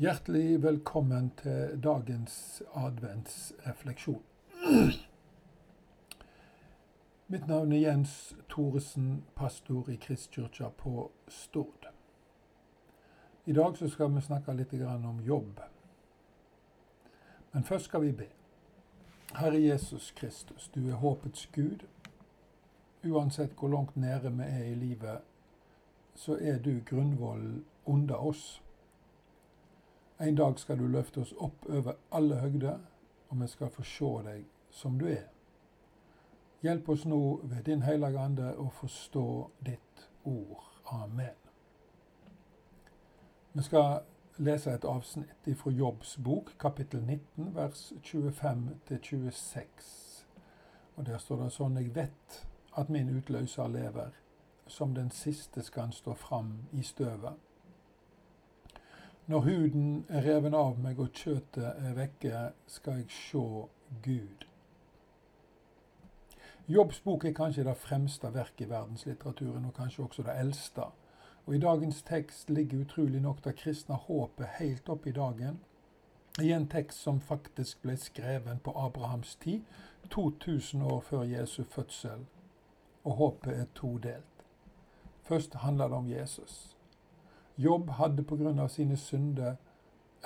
Hjertelig velkommen til dagens adventsrefleksjon. Mitt navn er Jens Thoresen, pastor i Kristkirka på Stord. I dag skal vi snakke litt om jobb. Men først skal vi be. Herre Jesus Kristus, du er håpets Gud. Uansett hvor langt nede vi er i livet, så er du grunnvollen under oss. En dag skal du løfte oss opp over alle høgder, og vi skal få se deg som du er. Hjelp oss nå ved Din Hellige Ande å forstå ditt ord. Amen. Vi skal lese et avsnitt fra Jobbs bok, kapittel 19, vers 25-26. Og Der står det sånn Jeg vet at min utløser lever, som den siste skal stå fram i støvet. Når huden er reven av meg og kjøttet er vekke, skal jeg sjå Gud. Jobbs bok er kanskje det fremste verket i verdenslitteraturen, og kanskje også det eldste. Og I dagens tekst ligger utrolig nok det kristne håpet helt opp i dagen. I en tekst som faktisk ble skrevet på Abrahams tid, 2000 år før Jesu fødsel. Og håpet er todelt. Først handler det om Jesus. Jobb hadde pga. sine synder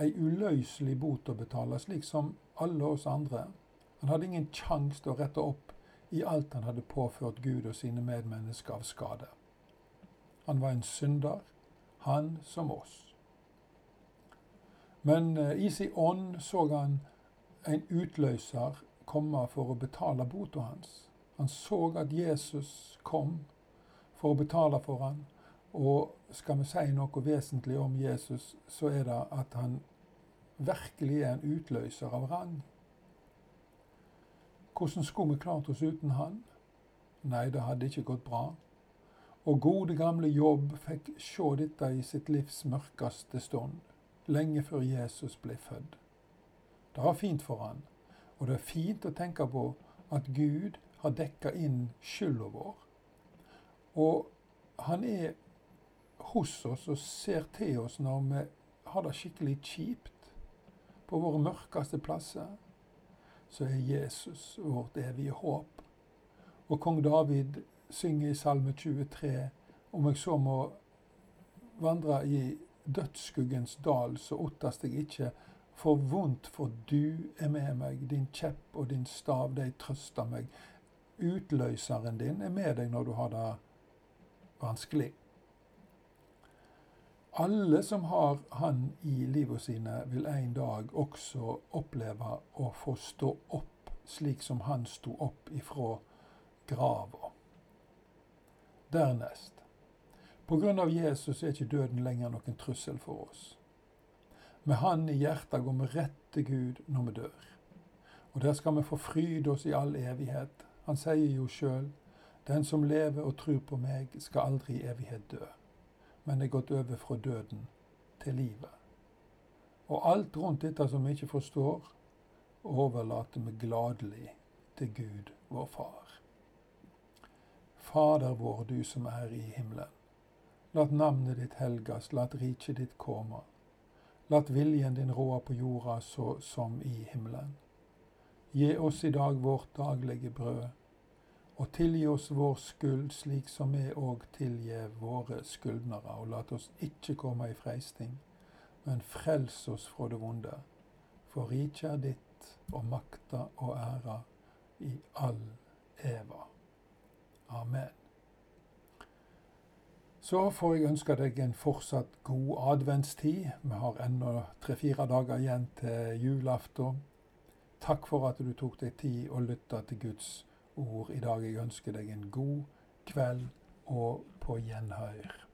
ei uløselig bot å betale, slik som alle oss andre. Han hadde ingen kjangs til å rette opp i alt han hadde påført Gud og sine medmennesker av skade. Han var en synder, han som oss. Men eh, i sin ånd så han en utløser komme for å betale bota hans. Han så at Jesus kom for å betale for han, og skal vi si noe vesentlig om Jesus, så er det at han virkelig er en utløser av rang. Hvordan skulle vi klart oss uten han? Nei, det hadde ikke gått bra. Og gode, gamle Jobb fikk se dette i sitt livs mørkeste stund, lenge før Jesus ble født. Det var fint for han, og det er fint å tenke på at Gud har dekka inn skylda vår. Og han er hos oss og ser til oss når vi har det skikkelig kjipt på våre mørkeste plasser, så er Jesus vårt evige håp. Og kong David synger i Salme 23 om jeg så må vandre i dødsskuggens dal, så ottast jeg ikke for vondt, for du er med meg. Din kjepp og din stav, de trøster meg. Utløseren din er med deg når du har det vanskelig. Alle som har Han i livet sine, vil en dag også oppleve å få stå opp slik som Han sto opp ifra grava. Dernest, på grunn av Jesus er ikke døden lenger noen trussel for oss. Med Han i hjertet går vi rett til Gud når vi dør. Og der skal vi få fryde oss i all evighet. Han sier jo sjøl, den som lever og tror på meg, skal aldri i evighet dø men er gått over fra døden til livet. Og alt rundt dette som vi ikke forstår, overlater vi gladelig til Gud, vår Far. Fader vår, du som er i himmelen. Lat navnet ditt helgas, lat riket ditt komme. Lat viljen din råde på jorda så som i himmelen. Gi oss i dag vårt daglige brød og tilgi oss vår skyld, slik som vi òg tilgir våre skyldnere. Og lat oss ikke komme i freisting, men frels oss fra det vonde. For riket er ditt, og makta og æra i all eva. Amen. Så får jeg ønske deg en fortsatt god adventstid. Vi har ennå tre-fire dager igjen til julaften. Takk for at du tok deg tid og lytte til Guds ord ord i dag. Jeg ønsker deg en god kveld og på gjenhør.